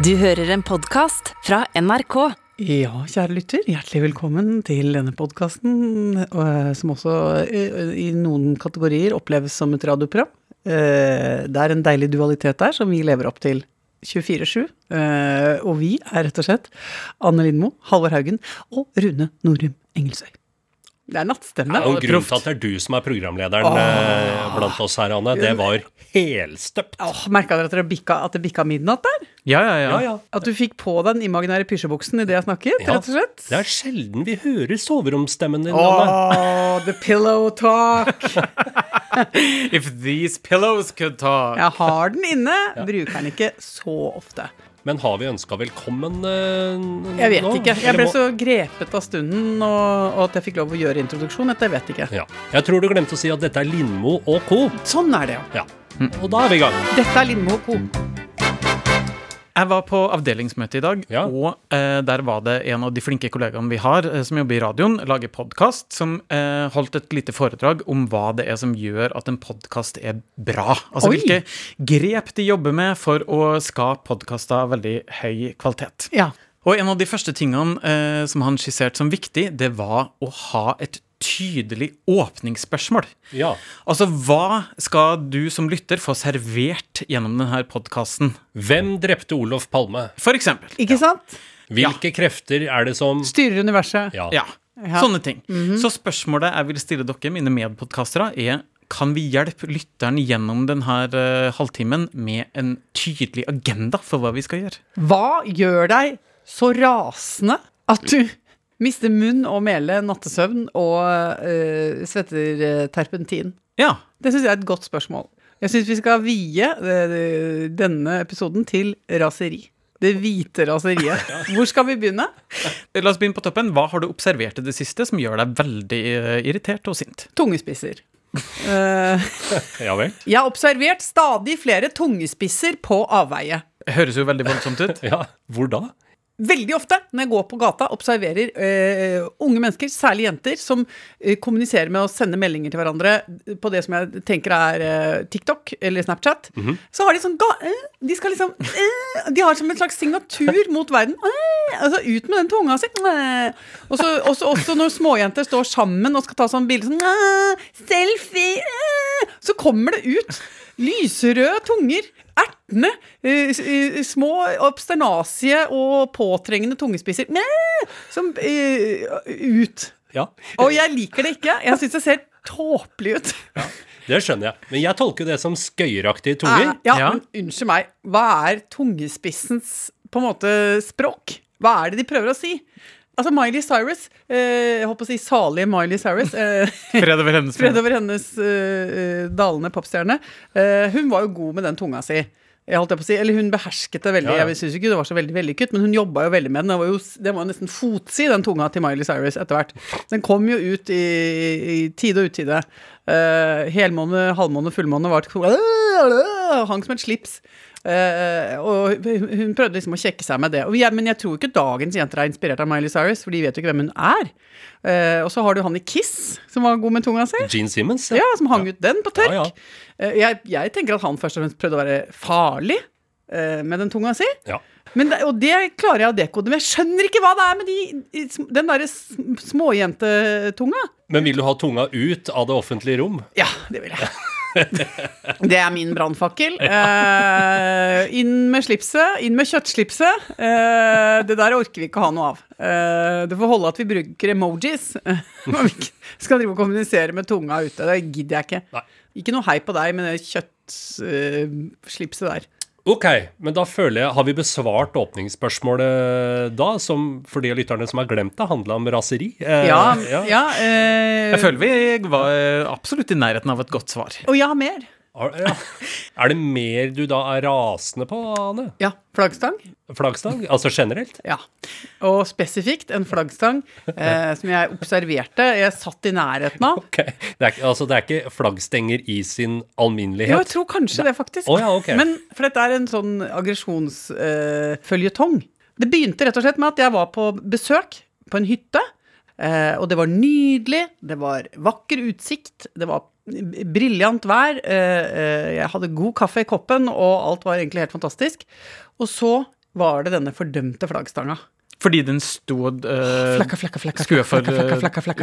Du hører en podkast fra NRK. Ja, kjære lytter, hjertelig velkommen til denne podkasten, som også eh, i noen kategorier oppleves som et radioprogram. Eh, Det er en deilig dualitet der som vi lever opp til 24-7. Eh, Og vi er rett og slett Anne Lindmo, Halvor Haugen og Rune Norum Engelsøy. Det er nattstemme. Det er jo og grunn til at det er du som er programlederen Åh. blant oss her, Anne. Det var helstøpt. Åh, Merka dere at, dere bikka, at det bikka midnatt der? Ja, ja, ja. Ja, ja. At du fikk på den imaginære pysjebuksen idet jeg snakket, Ja. rett og slett? Det er sjelden vi hører soveromsstemmen din, Anne. The pillow talk! If these pillows could talk. Jeg har den inne, bruker den ikke så ofte. Men har vi ønska velkommen eh, Jeg vet nå? ikke. Jeg ble så grepet av stunden og, og at jeg fikk lov å gjøre introduksjon. Dette vet ikke. Ja. Jeg tror du glemte å si at dette er Lindmo og co. Sånn er det, ja. Ja. Og da er vi i gang. Dette er Lindmo Co. Jeg var på avdelingsmøte i dag, Ja. og eh, der var det en av de flinke kollegaene vi har, eh, som jobber i radioen, lager podkast, som eh, holdt et lite foredrag om hva det er som gjør at en podkast er bra. Altså Oi. hvilke grep de jobber med for å skape podkaster av veldig høy kvalitet. Ja. Og en av de første tingene eh, som han skisserte som viktig, det var å ha et tydelig åpningsspørsmål. Ja. Altså, hva skal du som lytter få servert gjennom denne podkasten? Hvem drepte Olof Palme? For eksempel. Ikke sant? Hvilke krefter er det som Styrer universet. Ja. Ja, Ja. sånne ting. Så spørsmålet jeg vil stille dere, mine medpodkastere, er kan vi hjelpe lytteren gjennom denne uh, halvtimen med en tydelig agenda for hva vi skal gjøre? Hva gjør deg så rasende at du mister munn og mele, nattesøvn og uh, svetter eh, terpentin? Ja. Det syns jeg er et godt spørsmål. Jeg syns vi skal vie eh, denne episoden til raseri. Det hvite raseriet. Hvor skal vi begynne? La oss begynne på toppen. Hva har du observert i det siste som gjør deg veldig eh, irritert og sint? Tungespisser. Eh, Ja vel? jeg har observert stadig flere tungespisser på avveie. Høres jo veldig voldsomt ut. Ja. Hvor da? Veldig ofte når jeg går på gata, observerer uh, unge mennesker, særlig jenter, som uh, kommuniserer med å sende meldinger til hverandre på det som jeg tenker er uh, TikTok eller Snapchat. Så har de sånn eh, De skal liksom eh, De har som en slags signatur mot verden. Eh, altså ut med den tunga si. Eh. Og så også, også når småjenter står sammen og skal ta sånn bilde sånn eh, Selfie! Eh, så kommer det ut lyserøde tunger. Ertende. eh, eh, små obsternasie og påtrengende tungespisser. Mæ, Som eh, ut. Ja. Og jeg liker det ikke. Jeg syns det ser tåpelig ut. Det skjønner jeg. Men jeg tolker det som skøyeraktige tunger. Eh, Ja, Ja. men unnskyld meg. Hva er tungespissens på en måte språk? Hva er det de prøver å si? Altså Miley Cyrus, eh, jeg håper å si salige Miley Cyrus eh, Fred over hennes Fred over hennes eh, eh, dalende popstjerne. Eh, hun var jo god med den tunga si. Jeg holdt på å si, Eller hun behersket det veldig. Ja, ja. Jeg synes ikke det var så veldig vellykket, men hun jobba jo veldig med den. Det var jo, det var jo nesten fotsid, den tunga til Miley Cyrus etter hvert. Den kom jo ut i, i tide og utide. Uh, helmåne, halvmåne, fullmåne var hang som et slips. Eh, og hun prøvde liksom å kjekke seg med det. Jeg, men jeg tror ikke dagens jenter er inspirert av Miley Cyrus, for de vet jo ikke hvem hun er. Uh, og så har du han i Kiss, som var god med tunga si. Gene Simmons? Ja, som hang ut den på tørk. Ja, ja. Eh, Jeg, jeg tenker at han først og fremst prøvde å være farlig med den tunga si. Ja. Men det, og det klarer jeg å dekode, men jeg skjønner ikke hva det er med de, den derre sm- småjentetunga. Men vil du ha tunga ut av det offentlige rom? Ja, det vil jeg. Det er min brannfakkel. Uh, inn med slipset, inn med kjøttslipset. Uh, det der orker vi ikke ha noe av. Uh, det får holde at vi bruker emojis. Når vi skal drive og kommunisere med tunga ute. Det gidder jeg ikke. Nei. Ikke noe hei på deg med det kjøttslipset der. Ok, men da føler jeg Har vi besvart åpningsspørsmålet da, som for de lytterne som har glemt det, handla om raseri? Eh, Ja, ja. eh, Jeg føler vi var eh, absolutt i nærheten av et godt svar. og jeg har mer. Har- ja. Er det mer du da er rasende på, Ane? Ja, flaggstang. Flaggstang? Altså generelt? Ja. Og spesifikt en flaggstang eh, som jeg observerte. Jeg satt i nærheten av. Ok, det er, altså, det er ikke flaggstenger i sin alminnelighet? Jo, jeg tror kanskje det, faktisk. Oh, ja, ok. Men for dette er en sånn aggresjonsføljetong. det begynte rett og slett med at jeg var på besøk på en hytte. Eh, og det var nydelig, det var vakker utsikt, det var briljant vær. Eh, eh, jeg hadde god kaffe i koppen, og alt var egentlig helt fantastisk. Og så var det denne fordømte flaggstanga. Fordi den stod uh, Flakka, flakka, flakka, skue for, eh,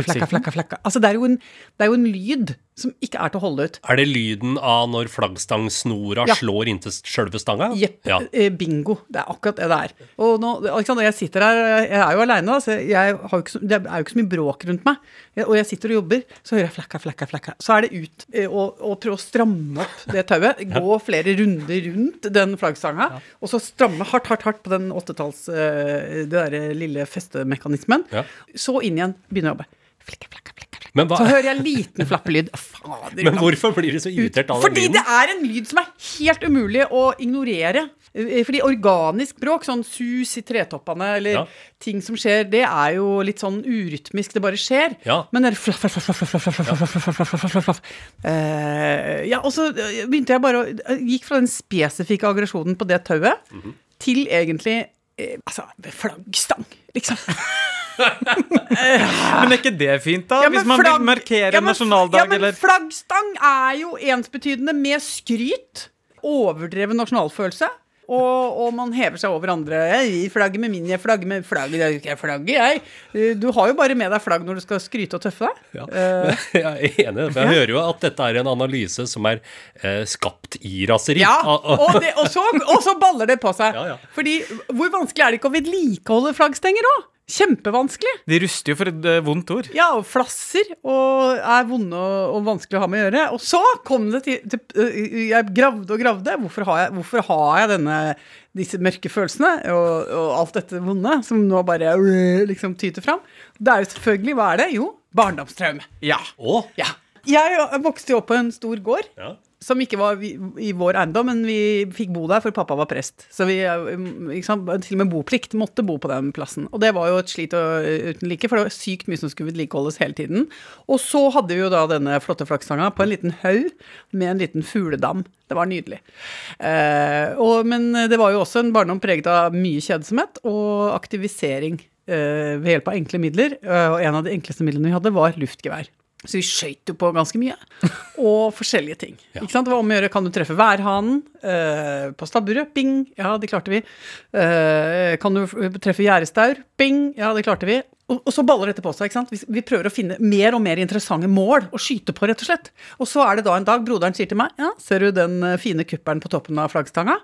utsikten? Altså, det er, jo en, det er jo en lyd som ikke er til å holde ut. Er det lyden av når flaggstangsnora Ja. slår inntil sjølve stanga? Jepp. Ja. eh, Bingo. Det er akkurat det det er. Og nå, Alexander, jeg sitter her, jeg er jo aleine, så jeg har jo ikke så, det er jo ikke så mye bråk rundt meg. Og jeg sitter og jobber, så hører jeg flakka, flakka, flakka. Så er det ut eh, og, og prøve å stramme opp det tauet. Gå flere runder rundt den flaggstanga, og så stramme hardt, hardt, hardt på den åttetalls... Uh, Det der lille festemekanismen. Ja. Så inn igjen, begynne å jobbe. Flikke, flakke, flikke, flikke. Hva... Så hører jeg liten flappelyd. Fader, Men hvorfor blir du så irritert av den Fordi lyden? Fordi det er en lyd som er helt umulig å ignorere. Fordi organisk bråk, sånn sus i tretoppene eller ja. ting som skjer, det er jo litt sånn urytmisk. Det bare skjer. Ja. Men det er flaff, flaff, flaff, flaff, Ja, og så begynte jeg bare å Gikk fra den spesifikke aggresjonen på det tauet mm -hmm. til egentlig Altså, flaggstang, liksom. Men er ikke det fint, da? Ja, Hvis man flagg- vil markere ja, men- nasjonaldag, ja, men eller Flaggstang er jo ensbetydende med skryt. Overdreven nasjonalfølelse. Og, og man hever seg over andre. Jeg flagget med min, jeg flagger med flagget. Det er jo ikke jeg jeg. Eh, Du har jo bare med deg flagg når du skal skryte og tøffe deg. Ja. Jeg er enig. For jeg hører jo at dette er en analyse som er eh, skapt i raseri. ja, Ah, ah. og, det, og, så, og så baller det på seg. Ja, ja. Fordi hvor vanskelig er det ikke å vedlikeholde flaggstenger òg? Kjempevanskelig. De ruster jo for et eh, vondt ord. Ja, og flasser og er vonde og, og vanskelig å ha med å gjøre. Og så kom det til, til øh, Jeg gravde og gravde. Hvorfor har jeg, hvorfor har jeg denne, disse mørke følelsene og, og alt dette vonde som nå bare øh, liksom tyter fram? Det er jo selvfølgelig Hva er det? Jo, barndomstraume. Ja. Ja. Jeg vokste jo opp på en stor gård. ja. Som ikke var i vår eiendom, men vi fikk bo der, for pappa var prest. Så vi liksom, til og med boplikt måtte bo på den plassen. Og det var jo et slit uten like, for det var sykt mye som skulle vedlikeholdes hele tiden. Og så hadde vi jo da denne flotte flaggstanga på en liten haug med en liten fugledam. Det var nydelig. Eh, og, men det var jo også en barndom preget av mye kjedsomhet og aktivisering eh, ved hjelp av enkle midler. Eh, og en av de enkleste midlene vi hadde, var luftgevær. Så vi skøyt jo på ganske mye. Og forskjellige ting. Ikke sant? Det var om å gjøre kan du treffe værhanen eh, på stabburet? Bing! Ja, det klarte vi. Eh, kan du treffe gjerdestaur? Bing! Ja, det klarte vi. Og, og så baller dette på seg. ikke sant? Vi, vi prøver å finne mer og mer interessante mål å skyte på, rett og slett. Og så er det da en dag broderen sier til meg ja, ser du den eh, fine kuppelen på toppen av flaggstanga,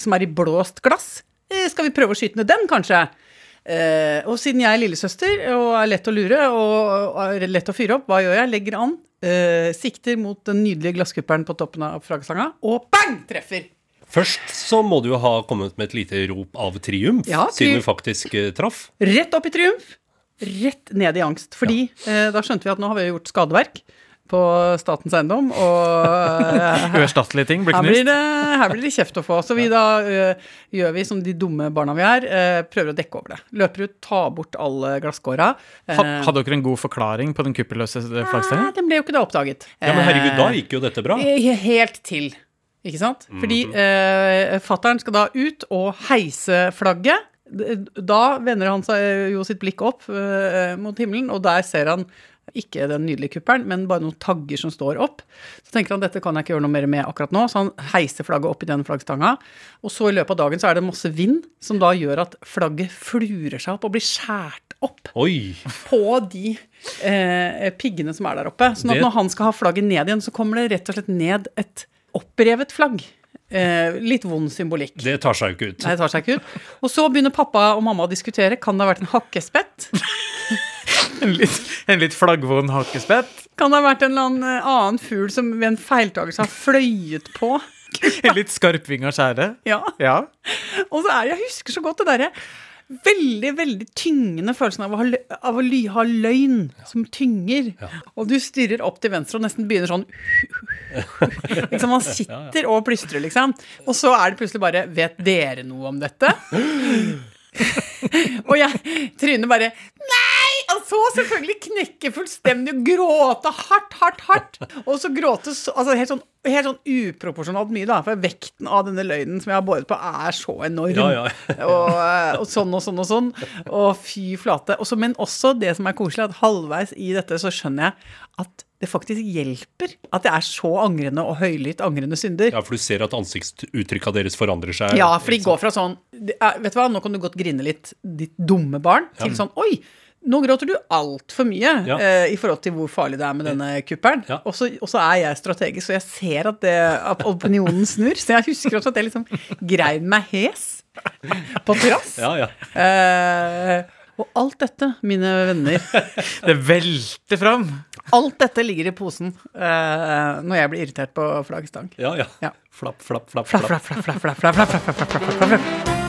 som er i blåst glass? Eh, skal vi prøve å skyte ned den, kanskje? Eh, og siden jeg er lillesøster og er lett å lure og, er lett å fyre opp, hva gjør jeg? Legger an, eh, sikter mot den nydelige glasskuppelen på toppen av flaggstanga, og bang! Treffer! Først så må du jo ha kommet med et lite rop av triumf, Ja, siden du faktisk eh, traff. Rett opp i triumf, rett ned i angst. Fordi eh, da skjønte vi at nå har vi gjort skadeverk på statens eiendom, og eh, Uerstattelige ting blir her blir, knust. det, her blir det kjeft å få. Så vi da uh, gjør vi som de dumme barna vi er, uh, prøver å dekke over det. Løper ut, tar bort alle glasskåra. Uh, Hadde dere en god forklaring på den kuppelløse flaggstangen? Nei, den ble jo ikke da oppdaget. Ja, Men herregud, da gikk jo dette bra. Helt til. Ikke sant? Fordi eh, fattern skal da ut og heise flagget. Da vender han seg jo sitt blikk opp eh, mot himmelen, og der ser han ikke den nydelige kuppelen, men bare noen tagger som står opp. Så tenker han dette kan jeg ikke gjøre noe mer med akkurat nå, så han heiser flagget opp i den flaggstanga. Og så i løpet av dagen så er det masse vind, som da gjør at flagget flurer seg opp og blir skjært opp Oi! på de eh, piggene som er der oppe. Sånn at når han skal ha flagget ned igjen, så kommer det rett og slett ned et opprevet flagg. Eh, litt vond symbolikk. Det tar seg jo ikke ut. Nei, det tar seg ikke ut. Og så begynner pappa og mamma å diskutere. Kan det ha vært en hakkespett? En litt, en litt flaggvond hakkespett? Kan det ha vært en eller annen eh, fugl som ved en feiltagelse har fløyet på? En litt skarpvinga skjære? Ja. Ja. Og så er jeg husker så godt det derre veldig, veldig tyngende følelsen av å ha, av å ly, ha løgn som tynger. Og du stirrer opp til venstre og nesten begynner sånn Liksom Man sitter og plystrer, liksom. Og så er det plutselig bare Vet dere noe om dette? og jeg Trine bare Nei! Så selvfølgelig knekke fullstendig og gråte hardt, hardt, hardt. Og så gråte altså helt, sånn, helt sånn uproporsjonalt mye, da. For vekten av denne løgnen som jeg har båret på, er så enorm. Ja, ja. og, og sånn og sånn og sånn. Og fy flate. Også, men også det som er koselig, at halvveis i dette så skjønner jeg at det faktisk hjelper at jeg er så angrende og høylytt angrende synder. Ja, for du ser at ansiktsuttrykka deres forandrer seg. Ja, for de går fra sånn er- Vet du hva, nå kan du godt grine litt, ditt dumme barn, til sånn Oi! Nå gråter du altfor mye Ja. uh, i forhold til hvor farlig det er med denne kuppelen. Ja. Og, så, er jeg strategisk, og jeg ser at, det, at opinionen snur. Så jeg husker også at jeg liksom grein meg hes på terrass. Ja, ja. Eh, og alt dette, mine venner, Det velter fram. alt dette ligger i posen uh, når jeg blir irritert på flaggstang. ja, ja. Flapp, flapp. Flapp, flapp. flapp, flapp, flapp, flapp, flapp, flapp, flapp, flapp, flapp, flapp, flapp.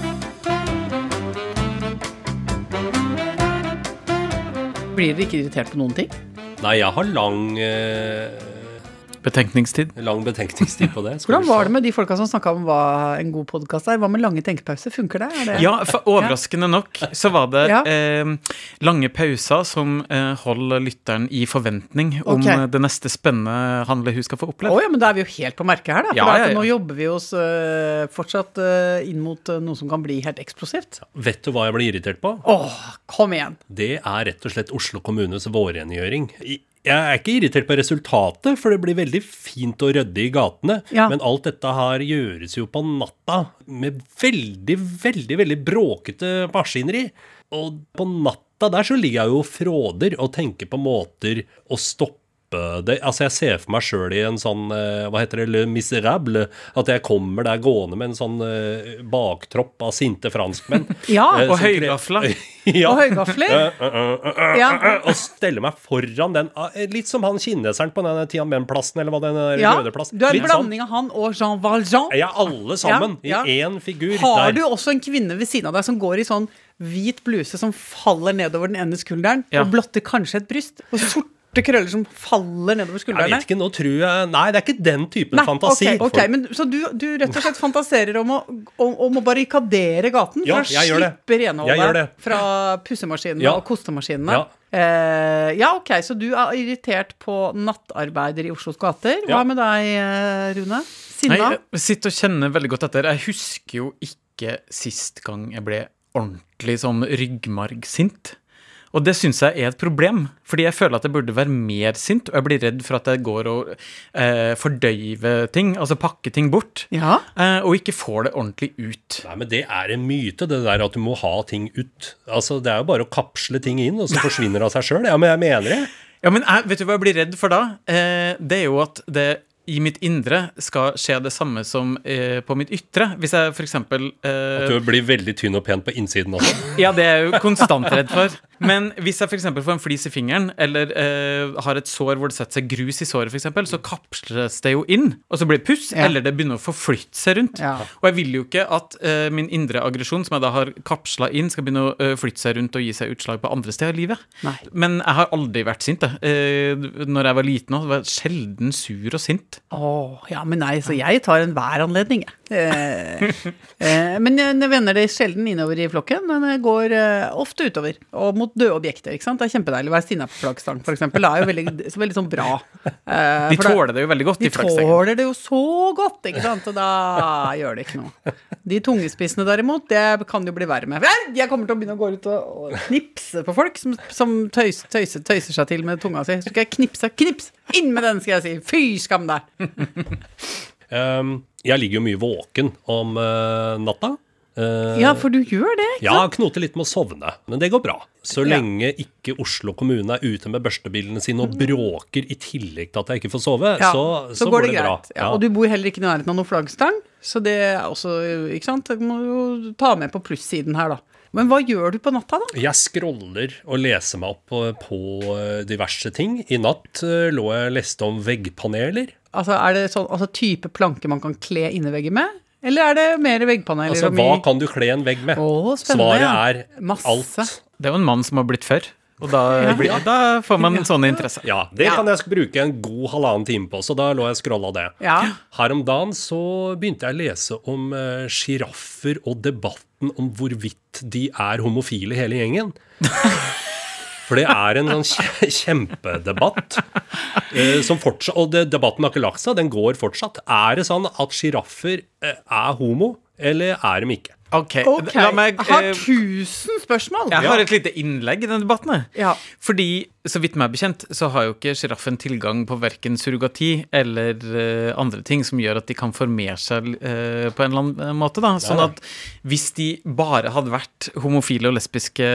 Blir dere ikke irritert på noen ting? Nei, jeg har lang, eh, Betenkningstid. lang betenkningstid på det. Hvordan var det med de folka som snakka om hva en god podkast er? Hva med lange tenkepauser? Funker det? Er det? Ja, for overraskende nok så var det Ja. eh, lange pauser som eh, holder lytteren i forventning om Ok. eh, det neste spennende handlet hun skal få oppleve. Oh, ja, men da er vi jo helt på merket her, da. For Ja, ja, ja. nå jobber vi oss eh, fortsatt øh, inn mot øh, noe som kan bli helt eksplosivt. Vet du hva jeg blir irritert på? Åh, kom igjen. Det er rett og slett Oslo kommunes vårrengjøring. I- Jeg er ikke irritert på resultatet, for det blir veldig fint å ryddig i gatene. Ja. Men alt dette her gjøres jo på natta med veldig, veldig veldig bråkete maskineri. Og på natta der så ligger jeg jo og fråder og tenker på måter å stoppe det. Altså Jeg ser for meg sjøl i en sånn eh, Hva heter det? Le Miserable. At jeg kommer der gående med en sånn eh, baktropp av sinte franskmenn. Ja, Eh, og som høygafler. ja. Og høygafler. Ja. Og stelle meg foran den eh, Litt som han kineseren på den Tianmen-plassen, eller hva den er, Ja, røde plassen. du er en sånn. blanding av han og Jean Valjean. Ja, alle sammen Ja, ja. i én figur. Har der. du også en kvinne ved siden av deg som går i sånn hvit bluse som faller nedover den ene skulderen, Ja. og blotter kanskje et bryst? Og sorte krøller som faller nedover Jeg skuldrene? vet ikke, nå tror jeg Nei, det er ikke den typen Nei, fantasi. Okay, okay, men Så du, du rett og slett fantaserer om å, om, om å barrikadere gaten Ja, for å jeg gjør det. slippe Jeg renholdet fra pussemaskinene Ja. og kostemaskinene? Ja. Eh, ja, ok, så du er irritert på nattarbeider i Oslos gater. Hva Ja. med deg, Rune? Rune? Nei, Sinna? jeg sitter og kjenner veldig godt etter. Jeg husker jo ikke sist gang jeg ble ordentlig sånn ryggmargsint. Og det syns jeg er et problem, fordi jeg føler at jeg burde være mer sint, og jeg blir redd for at jeg går og eh, fordøyver ting, altså pakker ting bort, Ja. eh, og ikke får det ordentlig ut. Nei, men Det er en myte, det der at du må ha ting ut. Altså, Det er jo bare å kapsle ting inn, og så forsvinner det av seg sjøl. Ja, men jeg mener det. Ja, men jeg, vet du hva jeg blir redd for da? Eh, det er jo at det i mitt indre skal skje det samme som eh, på mitt ytre. Hvis jeg for eksempel At Du blir veldig tynn og pen på innsiden også. Ja, det er jeg jo konstant redd for. Men hvis jeg f.eks. får en flis i fingeren, eller eh, har et sår hvor det setter seg grus i såret, f.eks., så kapsles det jo inn, og så blir det puss, Ja. eller det begynner å forflytte seg rundt. Ja. Og jeg vil jo ikke at eh, min indre aggresjon, som jeg da har kapsla inn, skal begynne å eh, flytte seg rundt og gi seg utslag på andre steder i livet. Nei. Men jeg har aldri vært sint, jeg. Eh, når jeg var liten òg, var jeg sjelden sur og sint. Åh, ja, men nei, så jeg tar enhver anledning, jeg. Eh, eh, men jeg vender det sjelden innover i flokken, men jeg går eh, ofte utover. Og mot døde objekter, ikke sant. Det er kjempedeilig å være sinna på flaggstang, eksempel. Det er jo veldig, så veldig sånn bra. Eh, De tåler det jo veldig godt, De de flaggstengene. tåler det jo så godt, ikke sant? Og da gjør det ikke noe. De tungespissene derimot, det kan det jo bli verre med. Jeg kommer til å begynne å gå ut og, knipse på folk som, som tøys, tøyser, tøyser seg til med tunga si. Så skal jeg knipse. Knips! Inn med den, skal jeg si. Fy skam deg! Um, jeg ligger jo mye våken om uh, natta. Uh, Ja, for du gjør det, ikke Ja, knoter litt med å sovne, men det går bra. Så Ja. lenge ikke Oslo kommune er ute med børstebilene sine og bråker i tillegg til at jeg ikke får sove, Ja, så, så, går det, bra. greit. Ja, og du bor heller ikke i nærheten av noen flaggstang, så det er også, ikke sant, det må du jo ta med på plussiden her, da. Men hva gjør du på natta, da? Jeg scroller og leser meg opp på, på eh, diverse ting. I natt eh, lå jeg og leste om veggpaneler. Altså, er det sånn altså, type planke man kan kle innevegger med? Eller er det mer veggpaneler? Altså, hva kan du kle en vegg med? Åh, Svaret er Masse. alt. Det er jo en mann som har blitt før, og da, blir, da får man sånne interesser. Ja, det Ja. kan jeg bruke en god halvannen time på, så da lå jeg og scrolla det. Ja. Her om dagen så begynte jeg å lese om sjiraffer uh, og debatten om hvorvidt de er homofile hele gjengen. For det er en sånn kjempedebatt. eh, som fortsatt, og det, debatten har ikke lagt seg, den går fortsatt. Er det sånn at sjiraffer eh, er homo, eller er de ikke? Ok, Ok, la meg jeg har eh, tusen spørsmål. Jeg har et lite innlegg i denne debatten. Ja. Fordi så vidt meg bekjent, så har jo ikke sjiraffen tilgang på verken surrogati eller uh, andre ting som gjør at de kan formere seg uh, på en eller annen måte. da. Sånn at hvis de bare hadde vært homofile og lesbiske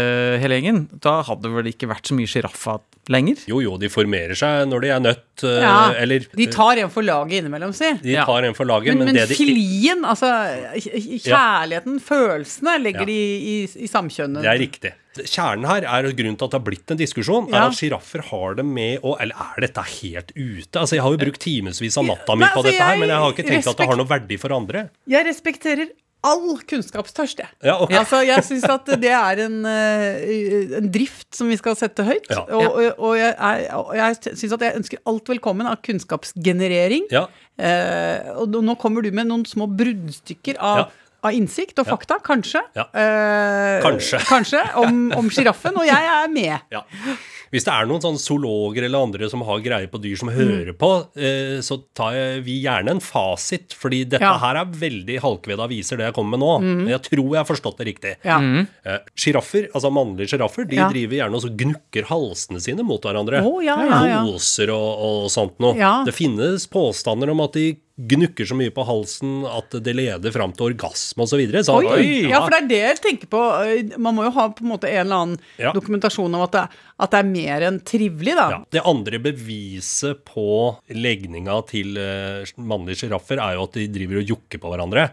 hele gjengen, da hadde det vel ikke vært så mye sjiraffer lenger. Jo, jo, de formerer seg når de er nødt, uh, Ja, eller De tar en for laget innimellom, si. de tar en for laget, Men, men, men det de altså kjærligheten, følelsene, legger Ja. i, i, i samkjønnet. Det er riktig. Kjernen her er grunnen til at det har blitt en diskusjon, Ja. er at sjiraffer har det med å Eller er dette helt ute? Altså, Jeg har jo brukt timevis av natta mi på altså, dette her, men jeg har ikke tenkt at det har noe verdi for andre. Jeg respekterer all kunnskapstørst, jeg. Ja, okay. Altså, jeg syns at det er en, eh, en drift som vi skal sette høyt. Ja. Og, og, og jeg, jeg syns at jeg ønsker alt velkommen av kunnskapsgenerering. Ja, Eh, og nå- nå kommer du med noen små bruddstykker av, Ja. Av innsikt og fakta, kanskje. Ja. Eh, Kanskje. kanskje om, sjiraffen, og jeg er med. ja. Hvis det er noen sånne zoologer eller andre som har greie på dyr som hører på, eh, så tar vi gjerne en fasit, fordi dette Ja. her er veldig halvkvedda aviser, det jeg kommer med nå. Men jeg tror jeg har forstått det riktig. Ja. Eh, altså mannlige sjiraffer, de Ja. driver gjerne og så gnukker halsene sine mot hverandre. Å, ja, ja, ja. Koser og, og sånt noe. Ja. Det finnes påstander om at de gnukker så mye på halsen at det leder fram til orgasme osv. Så, Oi. Oi, Ja, for det er det jeg tenker på. Man må jo ha på en måte en eller annen Ja. dokumentasjon om at det, at det er mer enn trivelig, da. Ja. Det andre beviset på legninga til uh, mannlige sjiraffer er jo at de driver og jokker på hverandre.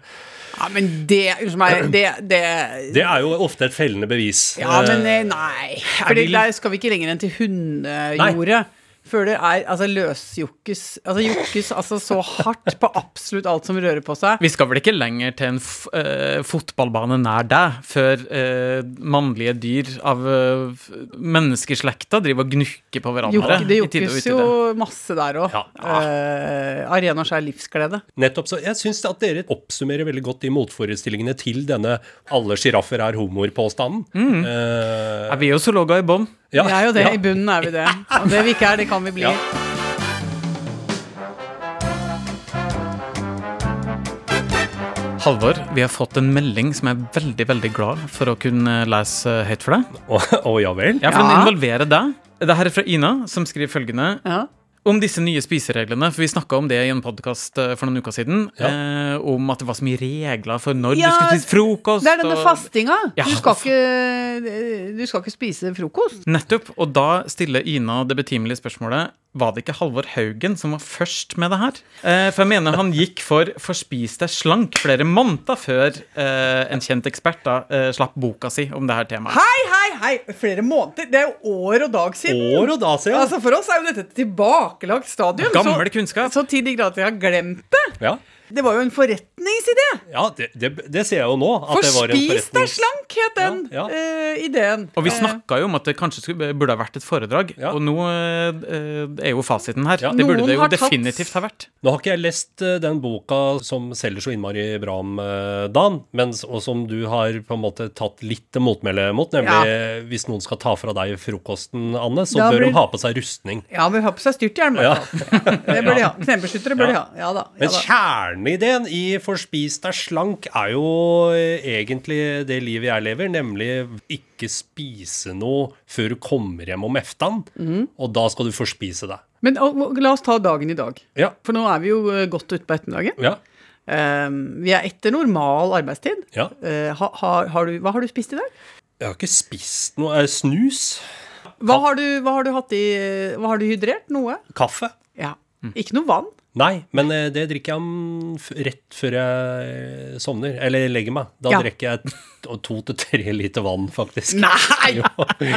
Ja, men det Unnskyld meg, det, det Det er jo ofte et fellende bevis. Ja, men Eh, eh, nei. Fordi der skal vi ikke lenger enn til hundejordet. Før det er altså løsjokkes Altså jokkes altså så hardt på absolutt alt som rører på seg. Vi skal vel ikke lenger til en f eh, fotballbane nær deg før uh, mannlige dyr av uh, menneskeslekta driver og gnukker på hverandre. Jokke, det jokkes jo masse der òg. Ja. Uh, Arena skjær livsglede. Nettopp, så Jeg syns at dere oppsummerer veldig godt de motforestillingene til denne 'alle sjiraffer er homoer'-påstanden. Eh, Er vi jo zoologer i bånn? Ja, Vi er jo det. ja. I bunnen er vi det. Og det vi ikke er, det kan vi bli. Ja. Halvor, vi har fått en melding som jeg er veldig veldig glad for å kunne lese høyt for deg. Å å, ja vel? Ja, for den involverer deg. Det her er fra Ina, som skriver følgende Ja. Om disse nye spisereglene. For vi snakka om det i en podkast for noen uker siden. Ja. Eh, om at det var så mye regler for når Ja, du skulle spise frokost. Det er denne og- fastinga. Ja, Du skal ikke, du skal ikke spise frokost. Nettopp. Og da stiller Ina det betimelige spørsmålet var det ikke Halvor Haugen som var først med det her? Eh, for jeg mener han gikk for 'Forspis deg slank' flere måneder før eh, en kjent ekspert da eh, slapp boka si om det her temaet. Hei, hei, hei! Flere måneder. Det er jo år og dag siden. År og dag siden. Altså For oss er jo dette et tilbakelagt stadium. Gammel så, kunnskap. så til de grader vi har glemt det. Ja, Det var jo en forretningsidé. ja det, det, det ser jeg jo nå. At det var en Forspis deg slank, het den Ja, ja. Uh, ideen. Og vi Eh, snakka jo om at det kanskje skulle, burde ha vært et foredrag, Ja. og nå uh, er jo fasiten her. Ja. Det burde Noen det jo definitivt ha vært. Nå har ikke jeg lest eh, den boka som selger så innmari bra om eh, Dan, men, og som du har på en måte tatt litt til motmæle mot, nemlig Ja. eh, hvis noen skal ta fra deg frokosten, Anne, så Da bør blir- de ha på seg rustning. Ja, men ha på seg styrthjelm. i Ja. hvert fall. Det bør de ha. Knebeskyttere bør de ha. Ja da. Ja, Men da. Kjerneideen i Forspis deg slank er jo eh, egentlig det livet jeg lever, nemlig ikke spise noe før du kommer hjem om eftan, mm. og da skal du forspise deg. Men og, la oss ta dagen i dag. Ja. For nå er vi jo eh, godt ute på ettermiddagen. Ja. Um, vi er etter normal arbeidstid. ja. Uh, ha, har, har du, hva har du spist i dag? Jeg har ikke spist noe eh, snus. Hva har du, hva har du hatt i Hva har du hydrert? Noe? Kaffe. Ja. Ikke noe vann? Nei, men eh, det drikker jeg om rett før jeg sovner, eller legger meg. Da Ja. drikker jeg to til tre liter vann, faktisk. Nei!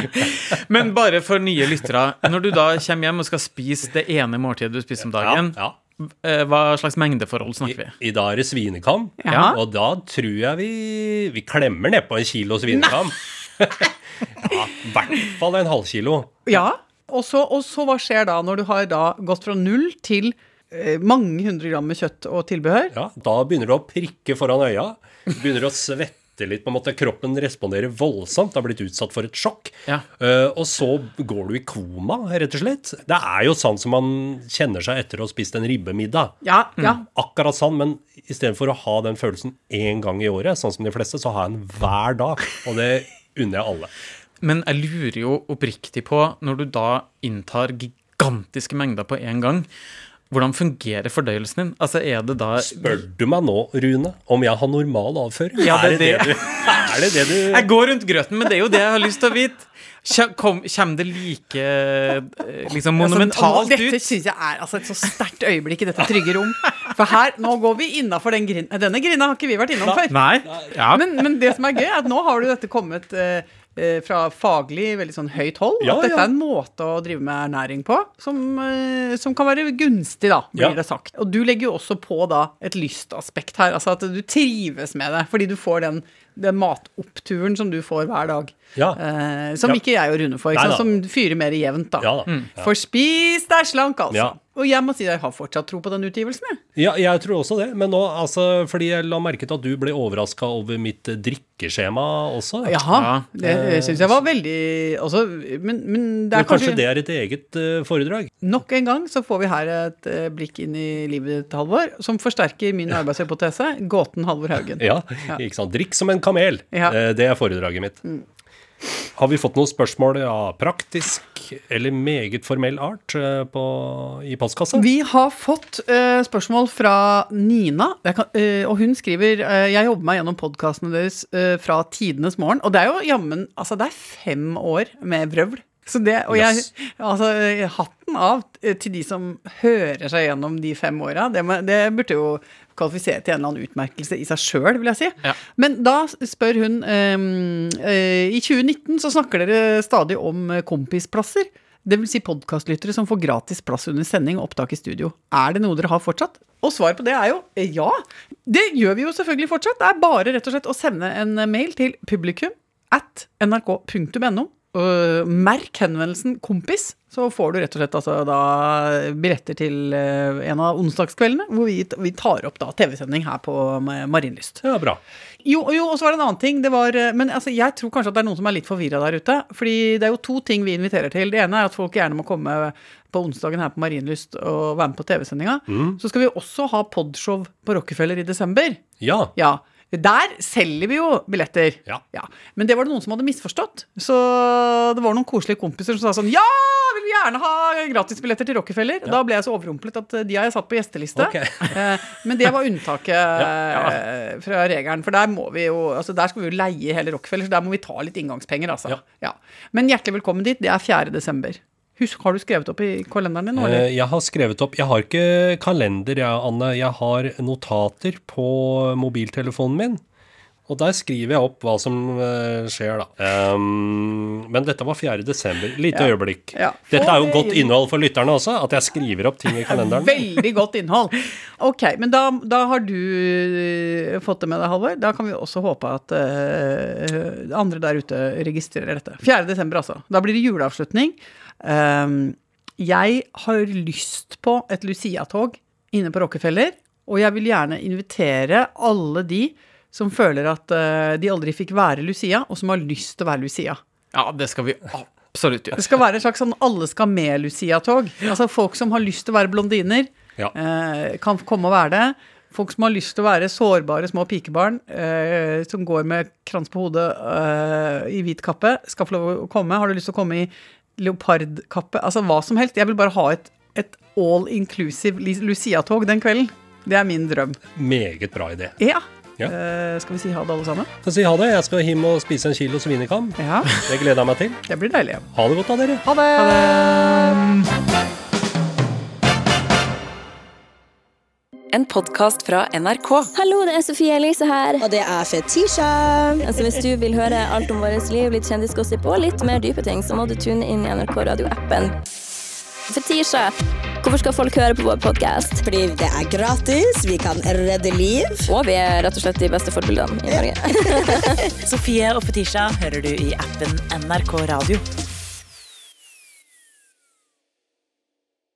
Men bare for nye lyttere. Når du da kommer hjem og skal spise det ene måltidet du spiser om dagen, Ja, ja. hva slags mengdeforhold snakker vi? I dag er det svinekam, Ja. og da tror jeg vi, vi klemmer nedpå en kilo svinekam. ja, I hvert fall en halvkilo. Ja. Og så, og så hva skjer da, når du har da gått fra null til eh, mange hundre gram med kjøtt og tilbehør? Ja, da begynner du å prikke foran øya. Du begynner å svette litt. på en måte Kroppen responderer voldsomt. Har blitt utsatt for et sjokk. Ja. Uh, og så går du i koma, rett og slett. Det er jo sånn som man kjenner seg etter å ha spist en ribbemiddag. Ja, ja. Akkurat sånn, men istedenfor å ha den følelsen én gang i året, sånn som de fleste, så har jeg den hver dag. Og det unner jeg alle. Men jeg lurer jo oppriktig på, når du da inntar gigantiske mengder på en gang, hvordan fungerer fordøyelsen din? Altså, er det da Spør du meg nå, Rune, om jeg har normal avføring? Ja, det er det det du, er det det du Jeg går rundt grøten, men det er jo det jeg har lyst til å vite. Kommer det like eh, liksom monumentalt altså, Dette ut? syns jeg er altså, et så sterkt øyeblikk i dette trygge rom. For her, nå går vi innafor den grinda. Denne grinda har ikke vi vært innom før. Nei? Ja. Men, men det som er gøy, er at nå har du dette kommet eh, fra faglig veldig sånn høyt hold. Ja, at dette ja. er en måte å drive med ernæring på som, eh, som kan være gunstig, da, blir Ja. det sagt. Og du legger jo også på da et lystaspekt her. Altså at du trives med det, fordi du får den, den matoppturen som du får hver dag. Eh, som ikke jeg og Rune får, Nei sant? som fyrer mer jevnt, da. Da. Mm. For spis deg slank, altså. Ja. Og jeg må si at jeg har fortsatt tro på den utgivelsen. Jeg. Ja, jeg tror også det. Men nå, altså, fordi jeg la merke til at du ble overraska over mitt eh, drikkeskjema også. Jaha, Ja. det syns jeg var veldig også, Men, men det er Men kanskje det er et eget uh, foredrag? Nok en gang så får vi her et uh, blikk inn i livet til Halvor, som forsterker min arbeidshypotese. Gåten Halvor Haugen. Ja, ikke sant. Drikk som en kamel. Ja. Uh, Det er foredraget mitt. Har vi fått noen spørsmål av praktisk eller meget formell art eh, på, i postkassa? Vi har fått uh, spørsmål fra Nina, kan, uh, og hun skriver uh, Jeg jobber meg gjennom podkastene deres fra tidenes morgen. Og det er jo jammen Altså, det er fem år med vrøvl. Så det, og jeg, altså, hatten av til de som hører seg gjennom de fem åra. Det, det burde jo kvalifisere til en eller annen utmerkelse i seg sjøl, vil jeg si. Ja. Men da spør hun um, uh, I 2019 så snakker dere stadig om kompisplasser. Det vil si podkastlyttere som får gratis plass under sending og opptak i studio. Er det noe dere har fortsatt? Og svaret på det er jo eh, ja. Det gjør vi jo selvfølgelig fortsatt. Det er bare rett og slett å sende en mail til publikum at nrk.no. og merk henvendelsen 'kompis', så får du rett og slett altså da billetter til uh, en av onsdagskveldene hvor vi, vi tar opp TV-sending her på Marienlyst. Ja, bra. Jo, jo, og så var det en annen ting. Det var, eh, men altså, jeg tror kanskje at det er noen som er litt forvirra der ute. Fordi det er jo to ting vi inviterer til. Det ene er at folk gjerne må komme på onsdagen her på Marienlyst og være med på TV-sendinga. Så skal vi også ha podshow på Rockefeller i desember. Ja. Ja. Der selger vi jo billetter. Ja. Men det var det noen som hadde misforstått. Så det var noen koselige kompiser som sa sånn Ja, vil vi gjerne ha gratisbilletter til Rockefeller. Da ble jeg så overrumplet at eh, de har jeg satt på gjesteliste. Ok. Eh, Men det var unntaket ja. fra regelen. For der må vi jo Altså der skal vi jo leie hele Rockefeller, så der må vi ta litt inngangspenger, altså. Ja. Ja. Men hjertelig velkommen dit. Det er 4. desember. Husk, har du skrevet opp i kalenderen din eller? Eh, Jeg har skrevet opp Jeg har ikke kalender, jeg, Anne. Jeg har notater på mobiltelefonen min. Og der skriver jeg opp hva som eh, skjer, da. Um, men dette var 4. desember. Lite Ja. øyeblikk. Ja. Dette er jo godt innhold for lytterne også, at jeg skriver opp ting i kalenderen. Veldig godt innhold. Ok, men da, da har du eh, fått det med deg, Halvor. Da kan vi også håpe at uh, andre der ute registrerer dette. 4. desember, altså. Da blir det juleavslutning. Um, jeg har lyst på et Lucia-tog inne på Rockefeller, og jeg vil gjerne invitere alle de som føler at eh, de aldri fikk være Lucia, og som har lyst til å være Lucia. Ja, det skal vi absolutt gjøre. Det skal være et slags sånn alle skal med Lucia-tog. Altså folk som har lyst til å være blondiner, Ja. eh, kan komme og være det. Folk som har lyst til å være sårbare små pikebarn eh, som går med krans på hodet eh, i hvit kappe, skal få lov å komme. Har du lyst til å komme i leopardkappe? Altså hva som helst. Jeg vil bare ha et, et all inclusive Lucia-tog den kvelden. Det er min drøm. Meget bra idé. Ja. Ja. Uh, skal vi si ha det, alle sammen? Skal si ha det. Jeg skal hjem og spise en kilo svinekam. Ja. Det gleder jeg meg til. Det blir deilig. Ha det godt da, dere. Ha det! En podkast fra NRK. Hallo, det er Sofie Elise her. Og det er Fetisha. Altså, hvis du vil høre alt om vårt liv, litt kjendisgossip og litt mer dype ting, så må du tune inn i NRK Radio-appen. Fetisha, hvorfor skal folk høre på vår podkast? Fordi det er gratis, vi kan redde liv. Og vi er rett og slett de beste forbildene i Norge. Sofie og Fetisha hører du i appen NRK Radio.